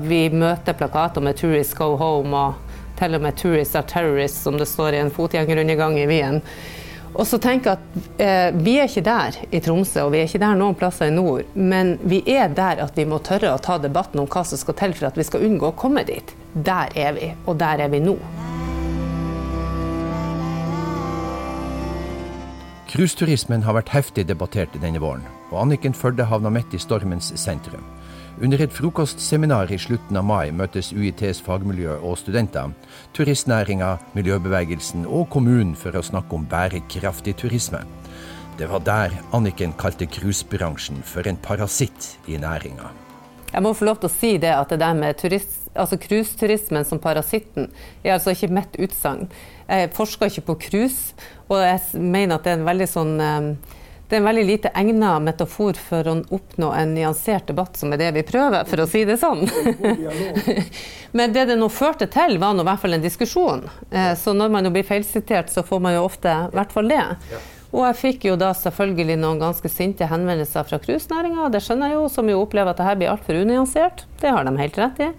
Vi møter plakater med 'Tourists go home' og til og med 'Tourists are terrorists', som det står i en fotgjengerundergang i Wien. Og så tenker jeg at eh, Vi er ikke der i Tromsø, og vi er ikke der noen plasser i nord. Men vi er der at vi må tørre å ta debatten om hva som skal til for at vi skal unngå å komme dit. Der er vi, og der er vi nå. Cruiseturismen har vært heftig debattert denne våren, og Anniken Førde havna midt i stormens sentrum. Under et frokostseminar i slutten av mai møttes UiTs fagmiljø og studenter, turistnæringa, miljøbevegelsen og kommunen for å snakke om bærekraftig turisme. Det var der Anniken kalte cruisebransjen for en parasitt i næringa. Jeg må få lov til å si det at det der med cruiseturismen altså som parasitten er altså ikke mitt utsagn. Jeg forsker ikke på cruise, og jeg mener at det er en veldig sånn eh, det er en veldig lite egnet metafor for å oppnå en nyansert debatt, som er det vi prøver, for å si det sånn. Men det det nå førte til, var nå i hvert fall en diskusjon. Eh, så når man blir feilsitert, så får man jo ofte i hvert fall det. Og jeg fikk jo da selvfølgelig noen ganske sinte henvendelser fra cruisenæringa. Det skjønner jeg jo, som jo opplever at det her blir altfor unyansert. Det har de helt rett i.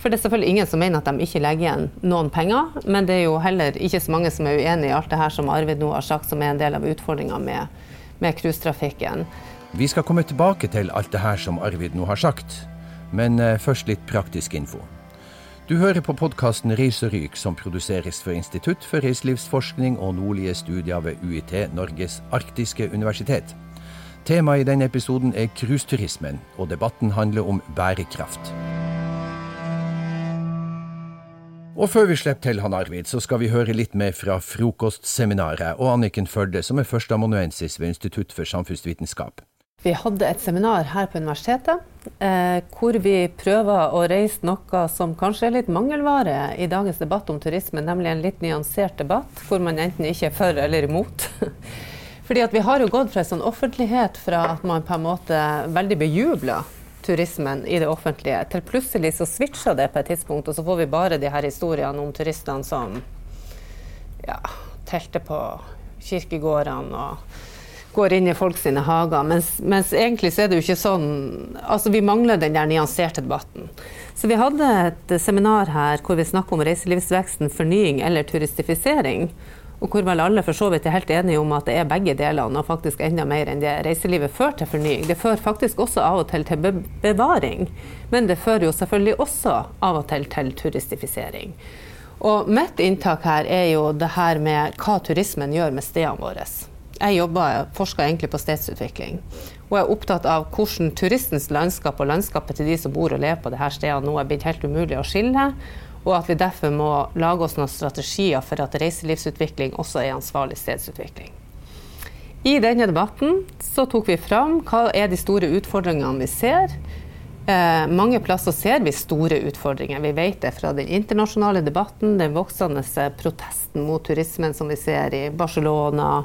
For det er selvfølgelig ingen som mener at de ikke legger igjen noen penger. Men det er jo heller ikke så mange som er uenig i alt det her som Arvid nå har sagt, som er en del av utfordringa med med cruisetrafikken. Vi skal komme tilbake til alt det her som Arvid nå har sagt, men eh, først litt praktisk info. Du hører på podkasten Reis og ryk, som produseres for Institutt for reiselivsforskning og nordlige studier ved UiT, Norges arktiske universitet. Temaet i denne episoden er cruiseturismen, og debatten handler om bærekraft. Og før vi slipper til han Arvid, så skal vi høre litt mer fra frokostseminaret og Anniken Førde, som er førsteamanuensis ved Institutt for samfunnsvitenskap. Vi hadde et seminar her på universitetet eh, hvor vi prøver å reise noe som kanskje er litt mangelvare i dagens debatt om turisme, nemlig en litt nyansert debatt hvor man enten ikke er for eller imot. Fordi at Vi har jo gått fra en sånn offentlighet fra at man på en måte veldig bejubler turismen i det offentlige, til plutselig så switcher det på et tidspunkt, og så får vi bare de her historiene om turistene som ja, telter på kirkegårdene og går inn i folk sine hager. Mens, mens, egentlig så er det jo ikke sånn Altså vi mangler den der nyanserte debatten. Så vi hadde et seminar her hvor vi snakker om reiselivsveksten, fornying eller turistifisering. Og hvor vel alle for så vidt er helt enige om at det er begge delene, og faktisk enda mer enn det. Reiselivet fører til fornying. Det fører faktisk også av og til til bevaring. Men det fører jo selvfølgelig også av og til til turistifisering. Og mitt inntak her er jo det her med hva turismen gjør med stedene våre. Jeg jobber, forsker egentlig på stedsutvikling. Og er opptatt av hvordan turistens landskap og landskapet til de som bor og lever på disse stedene nå er blitt helt umulig å skille og at vi derfor må lage oss noen strategier for at reiselivsutvikling også er ansvarlig stedsutvikling. I denne debatten så tok vi fram hva er de store utfordringene vi ser. Eh, mange plasser ser vi store utfordringer. Vi vet det fra den internasjonale debatten, den voksende protesten mot turismen som vi ser i Barcelona,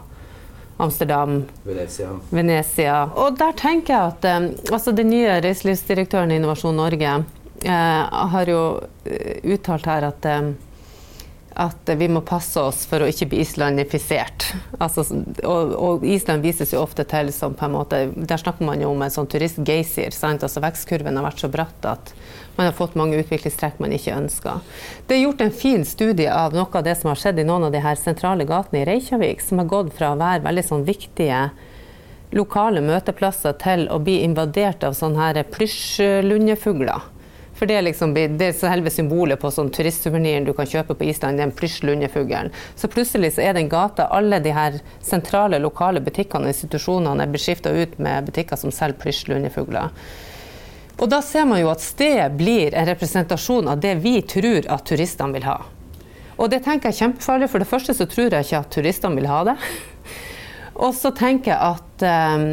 Amsterdam, Venezia. Venezia. Og der tenker jeg at eh, altså den nye reiselivsdirektøren i Innovasjon Norge jeg har jo eh, uttalt her at, eh, at vi må passe oss for å ikke bli islandifisert. Altså, og, og, Island vises jo ofte til som på en måte Der snakker man jo om en sånn turistgeysir. Altså Vekstkurven har vært så bratt at man har fått mange utviklingstrekk man ikke ønsker. Det er gjort en fin studie av noe av det som har skjedd i noen av de her sentrale gatene i Reykjavik, som har gått fra å være veldig sånn viktige lokale møteplasser til å bli invadert av sånne her plysjlundefugler for det er liksom det er selve symbolet på sånn turistsuveniren du kan kjøpe på Island, den plysj-lundefuglen. Så plutselig så er den gata, alle de her sentrale, lokale butikkene og institusjonene er beskifta ut med butikker som selger plysj-lundefugler. Og da ser man jo at stedet blir en representasjon av det vi tror at turistene vil ha. Og det tenker jeg er kjempefarlig. For det første så tror jeg ikke at turistene vil ha det. Og så tenker jeg at, um,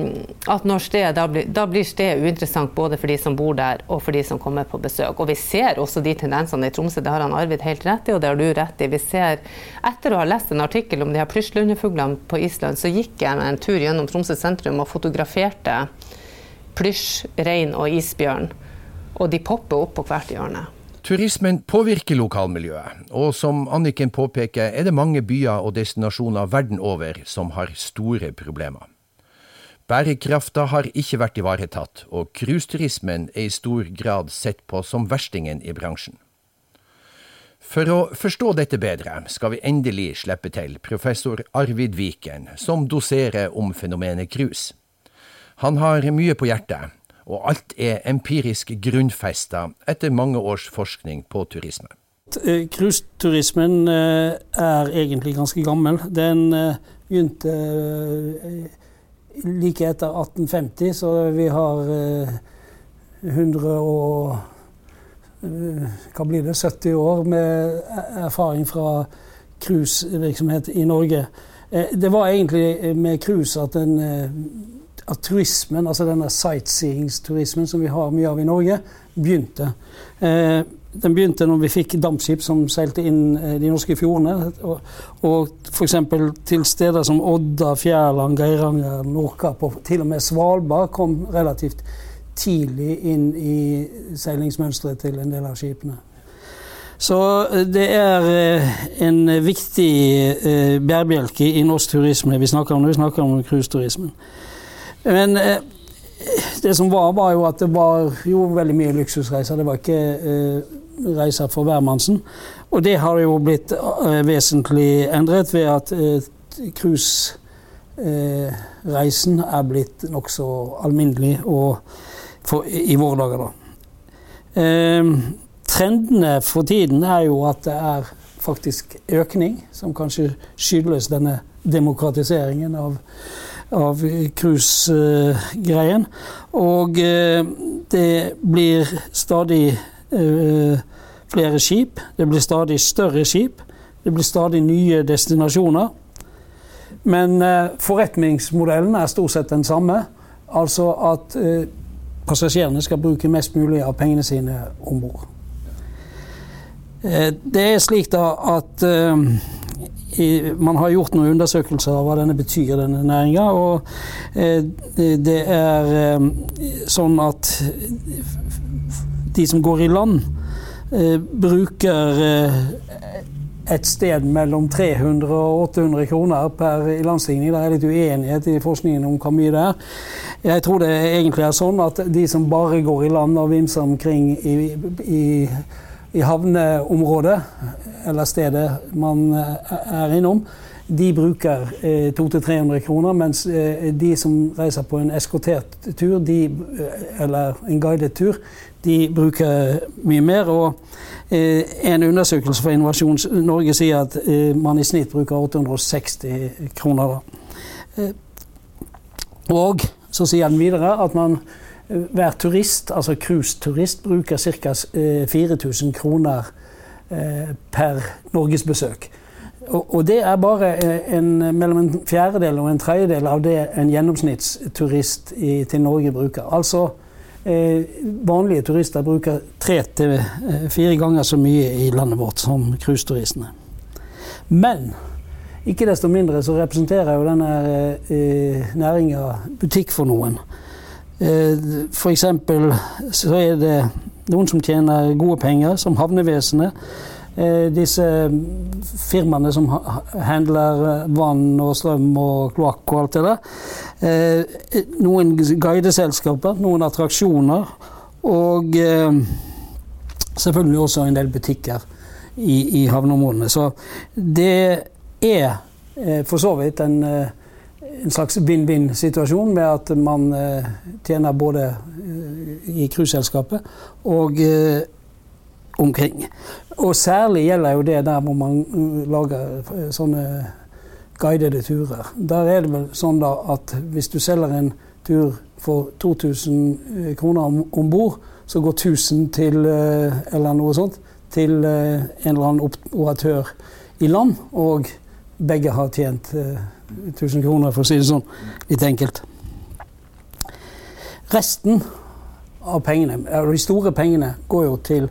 at stedet, da, blir, da, blir, stedet uinteressant både for de som bor der og for de som kommer på besøk. Og vi ser også de tendensene i Tromsø, det har han Arvid helt rett i, og det har du rett i. Vi ser, Etter å ha lest en artikkel om de her plysjlundefuglene på Island, så gikk jeg en tur gjennom Tromsø sentrum og fotograferte plysj, rein og isbjørn. Og de popper opp på hvert hjørne. Turismen påvirker lokalmiljøet, og som Anniken påpeker, er det mange byer og destinasjoner verden over som har store problemer. Bærekrafta har ikke vært ivaretatt, og cruiseturismen er i stor grad sett på som verstingen i bransjen. For å forstå dette bedre, skal vi endelig slippe til professor Arvid Viken, som doserer om fenomenet cruise. Han har mye på hjertet, og alt er empirisk grunnfesta etter mange års forskning på turisme. Eh, cruiseturismen eh, er egentlig ganske gammel. Den eh, begynte like etter 1850, så vi har 100 og hva blir det, 70 år med erfaring fra cruisevirksomhet i Norge. Det var egentlig med cruise at, at turismen, altså denne sightseeingsturismen som vi har mye av i Norge, begynte. Den begynte når vi fikk dampskip som seilte inn eh, de norske fjordene. Og, og f.eks. til steder som Odda, Fjærland, Geiranger, Nordkapp og til og med Svalbard kom relativt tidlig inn i seilingsmønsteret til en del av skipene. Så eh, det er eh, en viktig bærebjelke i norsk turisme vi snakker om når vi snakker om cruiseturismen. Men det som var, var jo at det var jo veldig mye luksusreiser. Det var ikke reiser for hvermannsen. Og det har jo blitt uh, vesentlig endret ved at uh, cruisereisen uh, er blitt nokså alminnelig i våre dager, da. Trendene for tiden er jo at det er faktisk økning, som kanskje skyldes denne demokratiseringen av, av cruisegreien. Og det blir stadig flere skip. Det blir stadig større skip. Det blir stadig nye destinasjoner. Men eh, forretningsmodellen er stort sett den samme. Altså at eh, passasjerene skal bruke mest mulig av pengene sine om bord. Eh, det er slik da at man har gjort noen undersøkelser av hva denne betyr, denne næringa. Og det er sånn at de som går i land, bruker eh, et sted mellom 300 og 800 kroner per ilandstigning. Det er litt uenighet i forskningen om hvor mye det er. Jeg tror det egentlig er sånn at de som bare går i land og vimser omkring i, i, i havneområdet, eller stedet man eh, er innom, de bruker eh, 200-300 kroner, mens eh, de som reiser på en eskortert tur, de, eller en guidet tur, de bruker mye mer. og eh, En undersøkelse fra Innovasjon Norge sier at eh, man i snitt bruker 860 kroner. Eh, og så sier den videre at man hver turist, altså cruiseturist, bruker ca. 4000 kroner per norgesbesøk. Og, og det er bare en, mellom en fjerdedel og en tredjedel av det en gjennomsnittsturist i, til Norge bruker. Altså vanlige turister bruker tre til eh, fire ganger så mye i landet vårt som cruiseturistene. Men ikke desto mindre så representerer jo denne eh, næringa butikk for noen. Eh, F.eks. så er det noen som tjener gode penger, som havnevesenet. Eh, disse firmaene som handler eh, vann og strøm og kloakk og alt det der. Eh, noen guideselskaper, noen attraksjoner og selvfølgelig også en del butikker i, i havneområdene. Så det er for så vidt en, en slags vinn-vinn-situasjon med at man tjener både i cruiseselskapet og omkring. Og særlig gjelder jo det der hvor man uh, lager uh, sånne guidede turer. Der er det vel sånn da at hvis du selger en tur for 2000 uh, kroner om bord, så går 1000 til eller noe sånt til en eller annen operatør i land, og begge har tjent 1000 kroner, for å si det sånn, litt enkelt. Resten av pengene, de store pengene, går jo til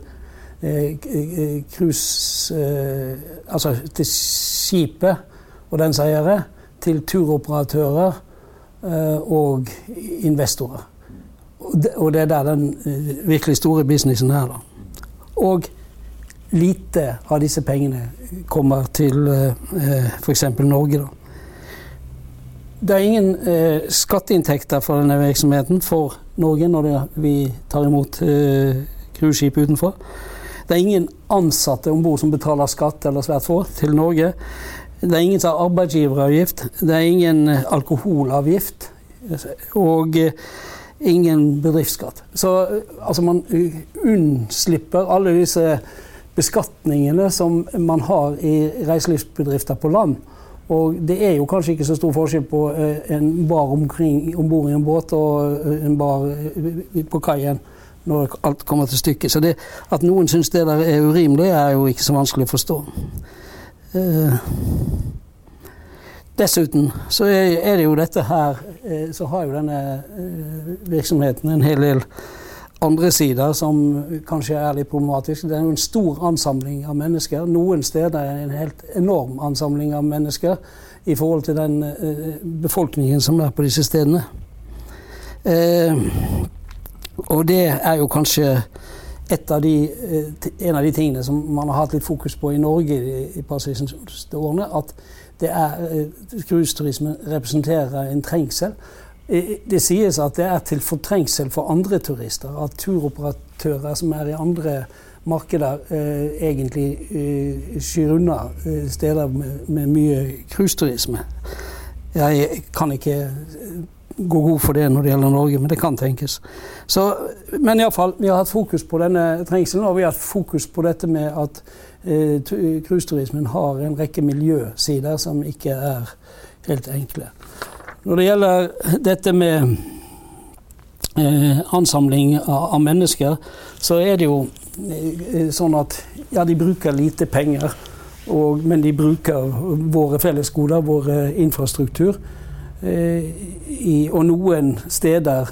cruise eh, Altså til skipet og dens eiere, til turoperatører eh, og investorer. Og det er der den eh, virkelig store businessen er. da. Og lite av disse pengene kommer til f.eks. Norge. da. det er ingen eh, skatteinntekter for denne virksomheten for Norge når det, vi tar imot eh, cruiseskip utenfor. Det er ingen ansatte om bord som betaler skatt, eller svært få, til Norge. Det er ingen som har arbeidsgiveravgift. Det er ingen eh, alkoholavgift. Og eh, ingen bedriftsskatt. Så eh, altså, man unnslipper alle disse beskatningene som man har i reiselivsbedrifter på land. Og det er jo kanskje ikke så stor forskjell på en bar om bord i en båt og en bar på kaien når alt kommer til stykket. Så det, at noen syns det der er urimelig, er jo ikke så vanskelig å forstå. Eh, dessuten så er, er, det jo dette her eh, Så har jo denne eh, virksomheten en hel del andre sider som kanskje er litt problematiske. Det er jo en stor ansamling av mennesker. Noen steder er det en helt enorm ansamling av mennesker i forhold til den befolkningen som er på disse stedene. Uh, og det er jo kanskje av de, eh, en av de tingene som man har hatt litt fokus på i Norge i par siste årene. At det eh, representerer en trengsel. Det sies at det er til fortrengsel for andre turister. At turoperatører som er i andre markeder, eh, egentlig skyr unna steder med, med mye cruiseturisme. Jeg kan ikke gå god for det når det gjelder Norge, men det kan tenkes. Så, men iallfall, vi har hatt fokus på denne trengselen, og vi har hatt fokus på dette med at eh, har en rekke miljøsider som ikke er helt enkle. Når det gjelder dette med eh, ansamling av, av, mennesker, så er det jo eh, sånn at ja, de bruker lite penger. Og, men de bruker våre fellesgoder, vår infrastruktur. Eh, i, og noen steder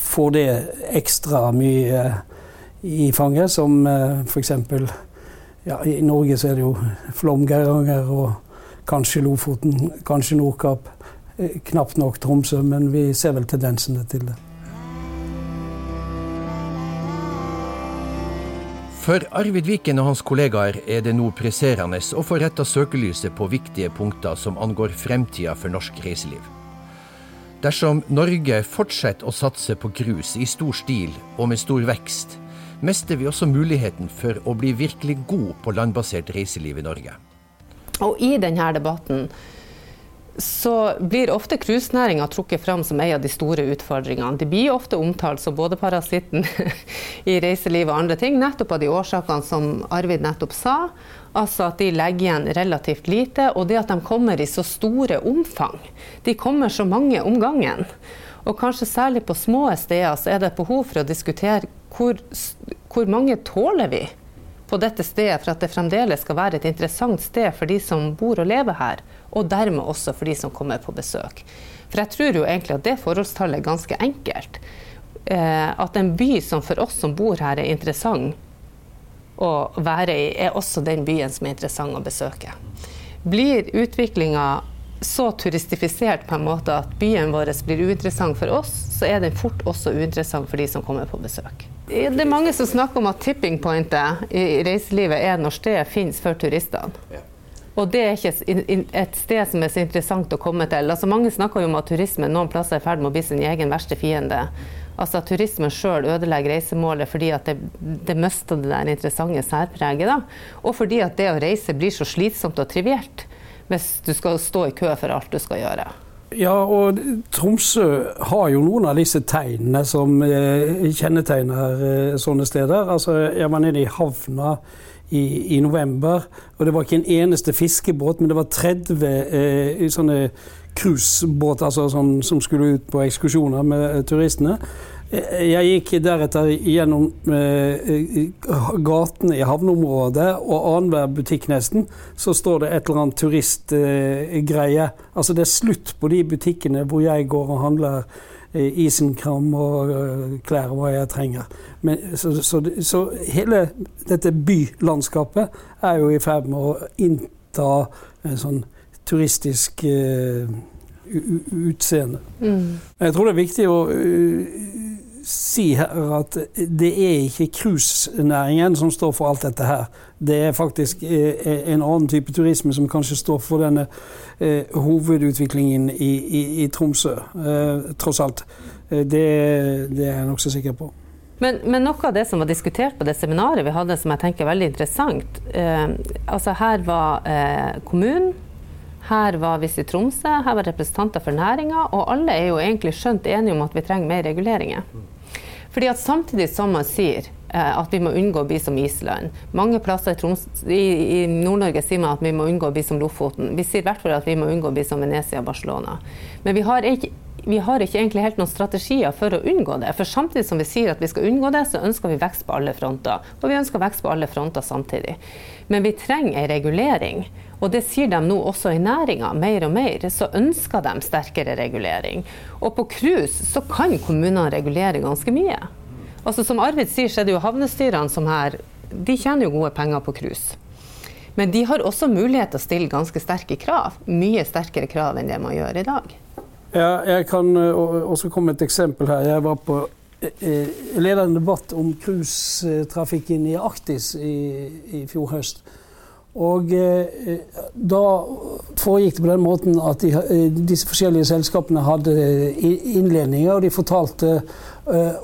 får det ekstra mye i fanget, som uh, f.eks. Ja, I Norge så er det jo Flåm, Geiranger og kanskje Lofoten, kanskje Nordkapp. Eh, knapt nok Tromsø, men vi ser vel tendensene til det. For Arvid Viken og hans kollegaer er det nå presserende å få retta søkelyset på viktige punkter som angår fremtida for norsk reiseliv. Dersom Norge fortsetter å satse på cruise i stor stil og med stor vekst, mister vi også muligheten for å bli virkelig god på landbasert reiseliv i Norge. Og i denne debatten så blir ofte cruisenæringa trukket fram som en av de store utfordringene. De blir ofte omtalt som både parasitten i reiseliv og andre ting, nettopp av de årsakene som Arvid nettopp sa. Altså at de legger igjen relativt lite, og det at de kommer i så store omfang. De kommer så mange om gangen. Og kanskje særlig på små steder så er det behov for å diskutere hvor, hvor mange tåler vi på dette stedet for at det fremdeles skal være et interessant sted for de som bor og lever her og dermed også for de som kommer på besøk. For jeg tror jo egentlig at det forholdstallet er ganske enkelt. Eh, at en by som for oss som bor her er interessant å være i, er også den byen som er interessant å besøke. Blir utviklinga så turistifisert på en måte at byen vår blir uinteressant for oss, så er den fort også uinteressant for de som kommer på besøk. Det er mange som snakker om at tipping pointet i reiselivet er når stedet finnes for turistene. Og det er ikke et sted som er så interessant å komme til. Altså, mange snakker jo om at turismen noen plasser er i ferd med å bli sin egen verste fiende. Altså at turismen sjøl ødelegger reisemålet fordi at det, det mister det der interessante særpreget. Da. Og fordi at det å reise blir så slitsomt og trivielt hvis du skal stå i kø for alt du skal gjøre. Ja, og Tromsø har jo noen av disse tegnene som eh, kjennetegner eh, sånne steder. Altså, Jeg var nede i havna i, i, november. Og det var ikke en eneste fiskebåt, men det var 30 eh, sånne cruisebåter altså sånn, som skulle ut på ekskursjoner med eh, turistene. Eh, jeg gikk deretter gjennom eh, gatene i havneområdet, og annenhver butikk nesten så står det et eller annet turistgreie. Altså det er slutt på de butikkene hvor jeg går og handler Eh, isenkram og klær og hva jeg trenger. Men, så, så, så, hele dette bylandskapet er jo i ferd med å innta en sånn turistisk utseende. Mm. Jeg tror det er viktig å si her at det er ikke cruisenæringen som står for alt dette her. Det er faktisk eh, en annen type turisme som kanskje står for denne eh, hovedutviklingen i, i, i Tromsø, eh, tross alt. Eh, det, det, er jeg nokså sikker på. Men, men, noe av det som var diskutert på det seminaret vi hadde, som jeg tenker er veldig interessant eh, altså Her var eh, kommunen, her var Visit Tromsø, her var representanter for næringa, og alle er jo egentlig skjønt enige om at vi trenger mer reguleringer. Fordi at Samtidig som man sier eh, at vi må unngå å bli som Island. Mange plasser i, i, i Nord-Norge sier man at vi må unngå å bli som Lofoten. Vi sier i hvert fall at vi må unngå å bli som Venezia og Barcelona. Men vi har ikke vi har ikke egentlig helt noen strategier for å unngå det. For samtidig som vi sier at vi skal unngå det, så ønsker vi vekst på alle fronter. Og vi ønsker vekst på alle fronter samtidig. Men vi trenger en regulering. Og det sier de nå også i næringa, mer og mer. Så ønsker de sterkere regulering. Og på cruise så kan kommunene regulere ganske mye. Altså Som Arvid sier, så er det jo havnestyrene som her De tjener jo gode penger på cruise. Men de har også mulighet til å stille ganske sterke krav. Mye sterkere krav enn det man gjør i dag. Ja, jeg kan eh, også komme med et eksempel her. Jeg var på eh, eh, leder en debatt om cruisetrafikken i Arktis i, i, fjor høst. Og da foregikk det på den måten at de, disse forskjellige selskapene hadde innledninger, og de fortalte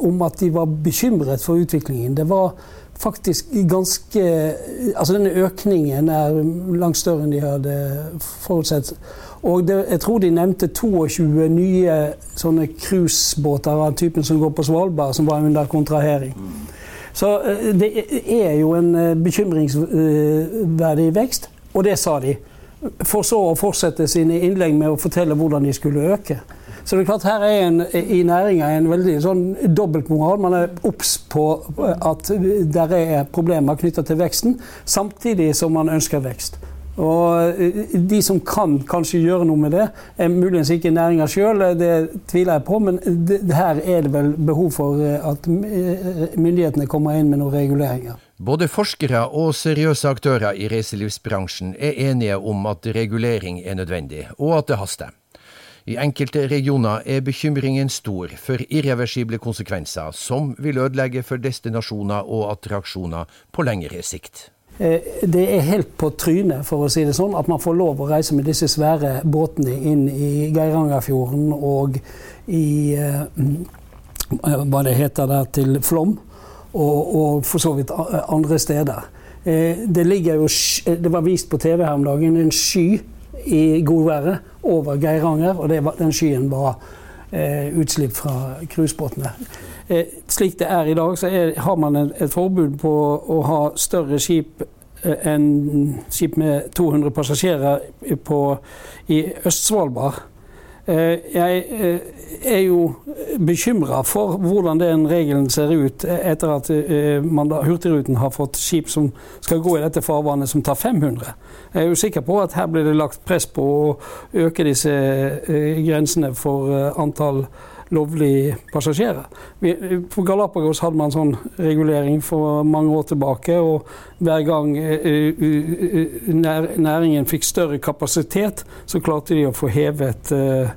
om at de var bekymret for utviklingen. Det var faktisk ganske Altså denne økningen er langt større enn de hadde forutsett. Og det, jeg tror de nevnte 22 nye sånne cruisebåter av typen som går på Svalbard, som var under kontrahering. Så eh, det er jo en eh, bekymringsverdig vekst, og det sa de. For så å fortsette sine innlegg med å fortelle hvordan de skulle øke. Så det er klart her er en, i næringa en veldig sånn dobbeltmoral. Man er obs på at det er problemer knytta til veksten, samtidig som man ønsker vekst. Og eh, De som kan kanskje gjøre noe med det, er muligens ikke næringa sjøl, det tviler jeg på. Men det, her er det vel behov for eh, at eh, myndighetene kommer inn med noen reguleringer. Både forskere og seriøse aktører i reiselivsbransjen er enige om at regulering er nødvendig, og at det haster. I enkelte regioner er bekymringen stor for irreversible konsekvenser, som vil ødelegge for destinasjoner og attraksjoner på lengre sikt. Eh, det er helt på trynet, for å si det sånn, at man får lov å reise med disse svære båtene inn i Geirangerfjorden og i eh, hva det heter der, til Flom. og, og for så vidt andre steder. Eh, det, jo, det var vist på TV her om dagen en sky i godværet over Geiranger, og var, den skyen var utslipp fra cruisebåtene. Eh, slik det er i dag, så er, har man et, forbud på å ha større skip eh, enn skip med 200 passasjerer på, i Øst-Svalbard. Eh, jeg eh, er jo bekymra for hvordan den regelen ser ut etter at eh, Hurtigruten har fått skip som skal gå i dette farvannet som tar 500. Jeg er jo sikker på at her blir det lagt press på å øke disse grensene for antall lovlige passasjerer. På Galapagos hadde man sånn regulering for mange år tilbake. og Hver gang eh, næringen fikk større kapasitet, så klarte de å få hevet eh,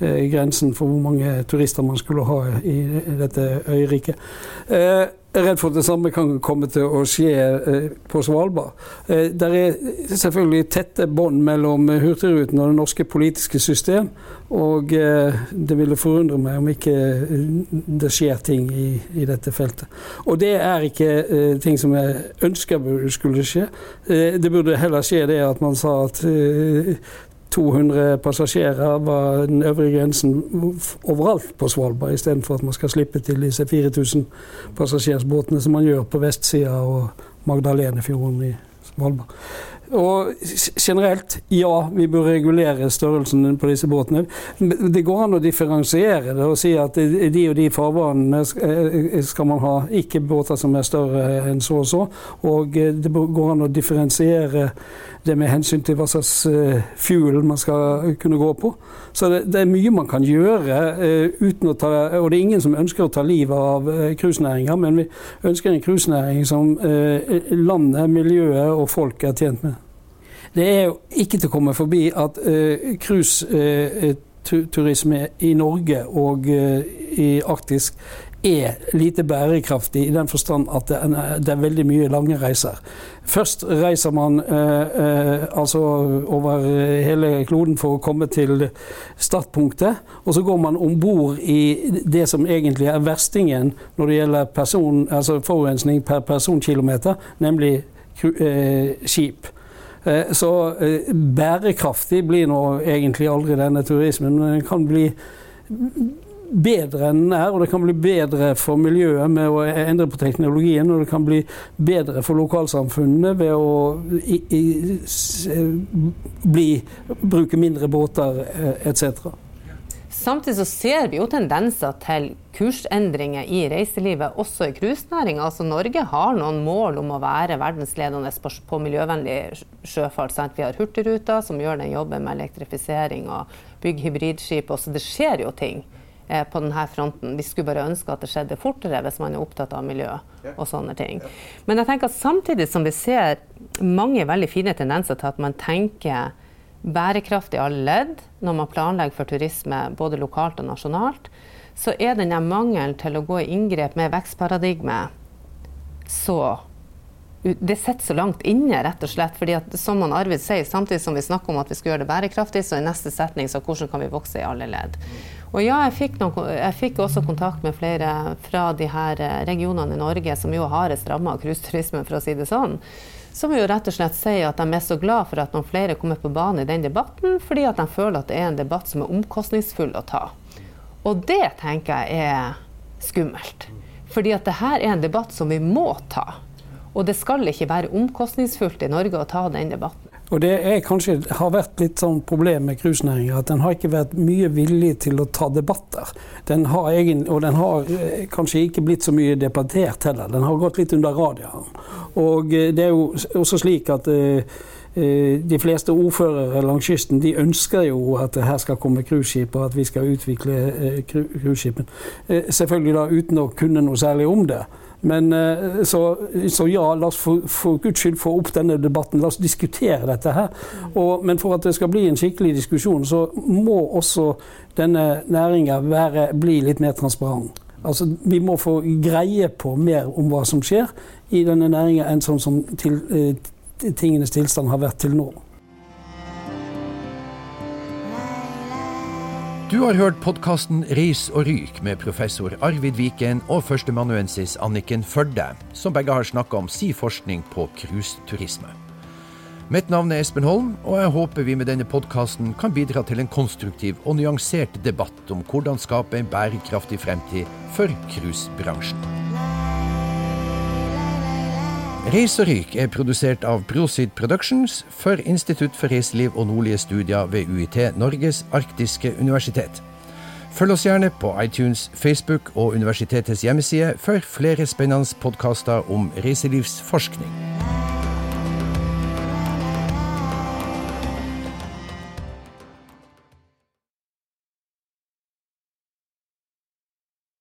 eh, grensen for hvor mange turister man skulle ha i dette øyriket er redd for at det samme kan komme til å skje eh, på Svalbard. Eh, det er selvfølgelig tette bånd mellom Hurtigruten og det norske politiske system. Og eh, det ville forundre meg om ikke det skjer ting i, i dette feltet. Og det er ikke ting som jeg ønsker skulle skje. Det burde heller skje det at man sa at 200 passasjerer var den øvre grensen overalt på Svalbard, istedenfor at man skal slippe til disse 4000 passasjersbåtene som man gjør på vestsida og Magdalenefjorden i Svalbard. Og generelt, ja, vi bør regulere størrelsen på disse båtene. Det går an å differensiere det og si at i de og de farvannene eh, skal man ha ikke båter som er større enn så og så. Og eh, det går an å differensiere det med hensyn til hva slags uh, fuel man skal kunne gå på. Så det, det er mye man kan gjøre uh, uten å ta Og det er ingen som ønsker å ta livet av uh, cruisenæringa, men vi ønsker en cruisenæring som landet, miljøet og folk er tjent med. Det er jo ikke til å komme forbi at cruiseturisme i Norge og i Arktisk er lite bærekraftig i den forstand at det er, veldig mye lange reiser. Først reiser man eh, eh, altså over hele kloden for å komme til startpunktet. Og så går man om bord i det som egentlig er verstingen når det gjelder person, altså forurensning per personkilometer, nemlig eh, skip. Eh, så eh, bærekraftig blir nå egentlig aldri denne turismen, men den kan bli bedre enn den er, og det kan bli bedre for miljøet med å endre på teknologien, og det kan bli bedre for lokalsamfunnene ved å i, i, bli, bruke mindre båter eh, etc. Samtidig så ser vi jo tendenser til kursendringer i reiselivet, også i cruisenæringa. Altså Norge har noen mål om å være verdensledende på miljøvennlig sjøfart. Sant? Vi har Hurtigruta, som gjør den jobben med elektrifisering og bygge hybridskip. Også. det skjer jo ting. Eh, på denne fronten. Vi skulle bare ønske at det skjedde fortere hvis man er opptatt av miljø og sånne ting. Men jeg tenker at samtidig som vi ser mange veldig fine tendenser til at man tenker bærekraft i alle ledd når man planlegger for turisme både lokalt og nasjonalt, så er denne mangelen til å gå i inngrep med vekstparadigmet så det sitter så langt inne, rett og slett. fordi at som Arvid sier, Samtidig som vi snakker om at vi skal gjøre det bærekraftig, så i neste setning så hvordan kan vi vokse i alle ledd. Og ja, jeg fikk, noen, jeg fikk, også kontakt med flere fra de her eh, regionene i Norge som jo har hardest ramma av cruiseturismen, for å si det sånn. Som jo rett og slett sier at de er så glad for at noen flere kommer på banen i den debatten, fordi at de føler at det er en debatt som er omkostningsfull å ta. Og det tenker jeg er skummelt. Fordi at det her er en debatt som vi må ta. Og det skal ikke være omkostningsfullt i Norge å ta den debatten. Og det er kanskje, har vært litt sånn problem med cruisenæringa at den har ikke vært mye villig til å ta debatter. Den har egen, og den har eh, kanskje ikke blitt så mye debattert heller. Den har gått litt under radaren. Og eh, det er jo også slik at uh, de fleste ordførere langs kysten de ønsker jo at her skal komme cruiseskip, og at vi skal utvikle cruiseskipene. Selvfølgelig da uten å kunne noe særlig om det. Men eh, så, så, ja, la oss for, for, Guds skyld få opp denne debatten. La oss diskutere dette her. Og, men for at det skal bli en skikkelig diskusjon, så må også denne næringa bli litt mer transparent. Altså, vi må få greie på mer om hva som skjer i denne næringa, enn sånn som til, eh, tingenes tilstand har vært til nå. Du har hørt podkasten Reis og ryk med professor Arvid Viken og førsteamanuensis Anniken Førde, som begge har snakka om si forskning på cruiseturisme. Mitt navn er Espen Holm, og jeg håper vi med denne podkasten kan bidra til en konstruktiv og nyansert debatt om hvordan skape en bærekraftig fremtid for cruisebransjen. Reis og ryk er produsert av Prosit Productions for Institutt for reiseliv og nordlige studier ved UiT Norges arktiske universitet. Følg oss gjerne på iTunes, Facebook og universitetets hjemmeside for flere spennende podkaster om reiselivsforskning.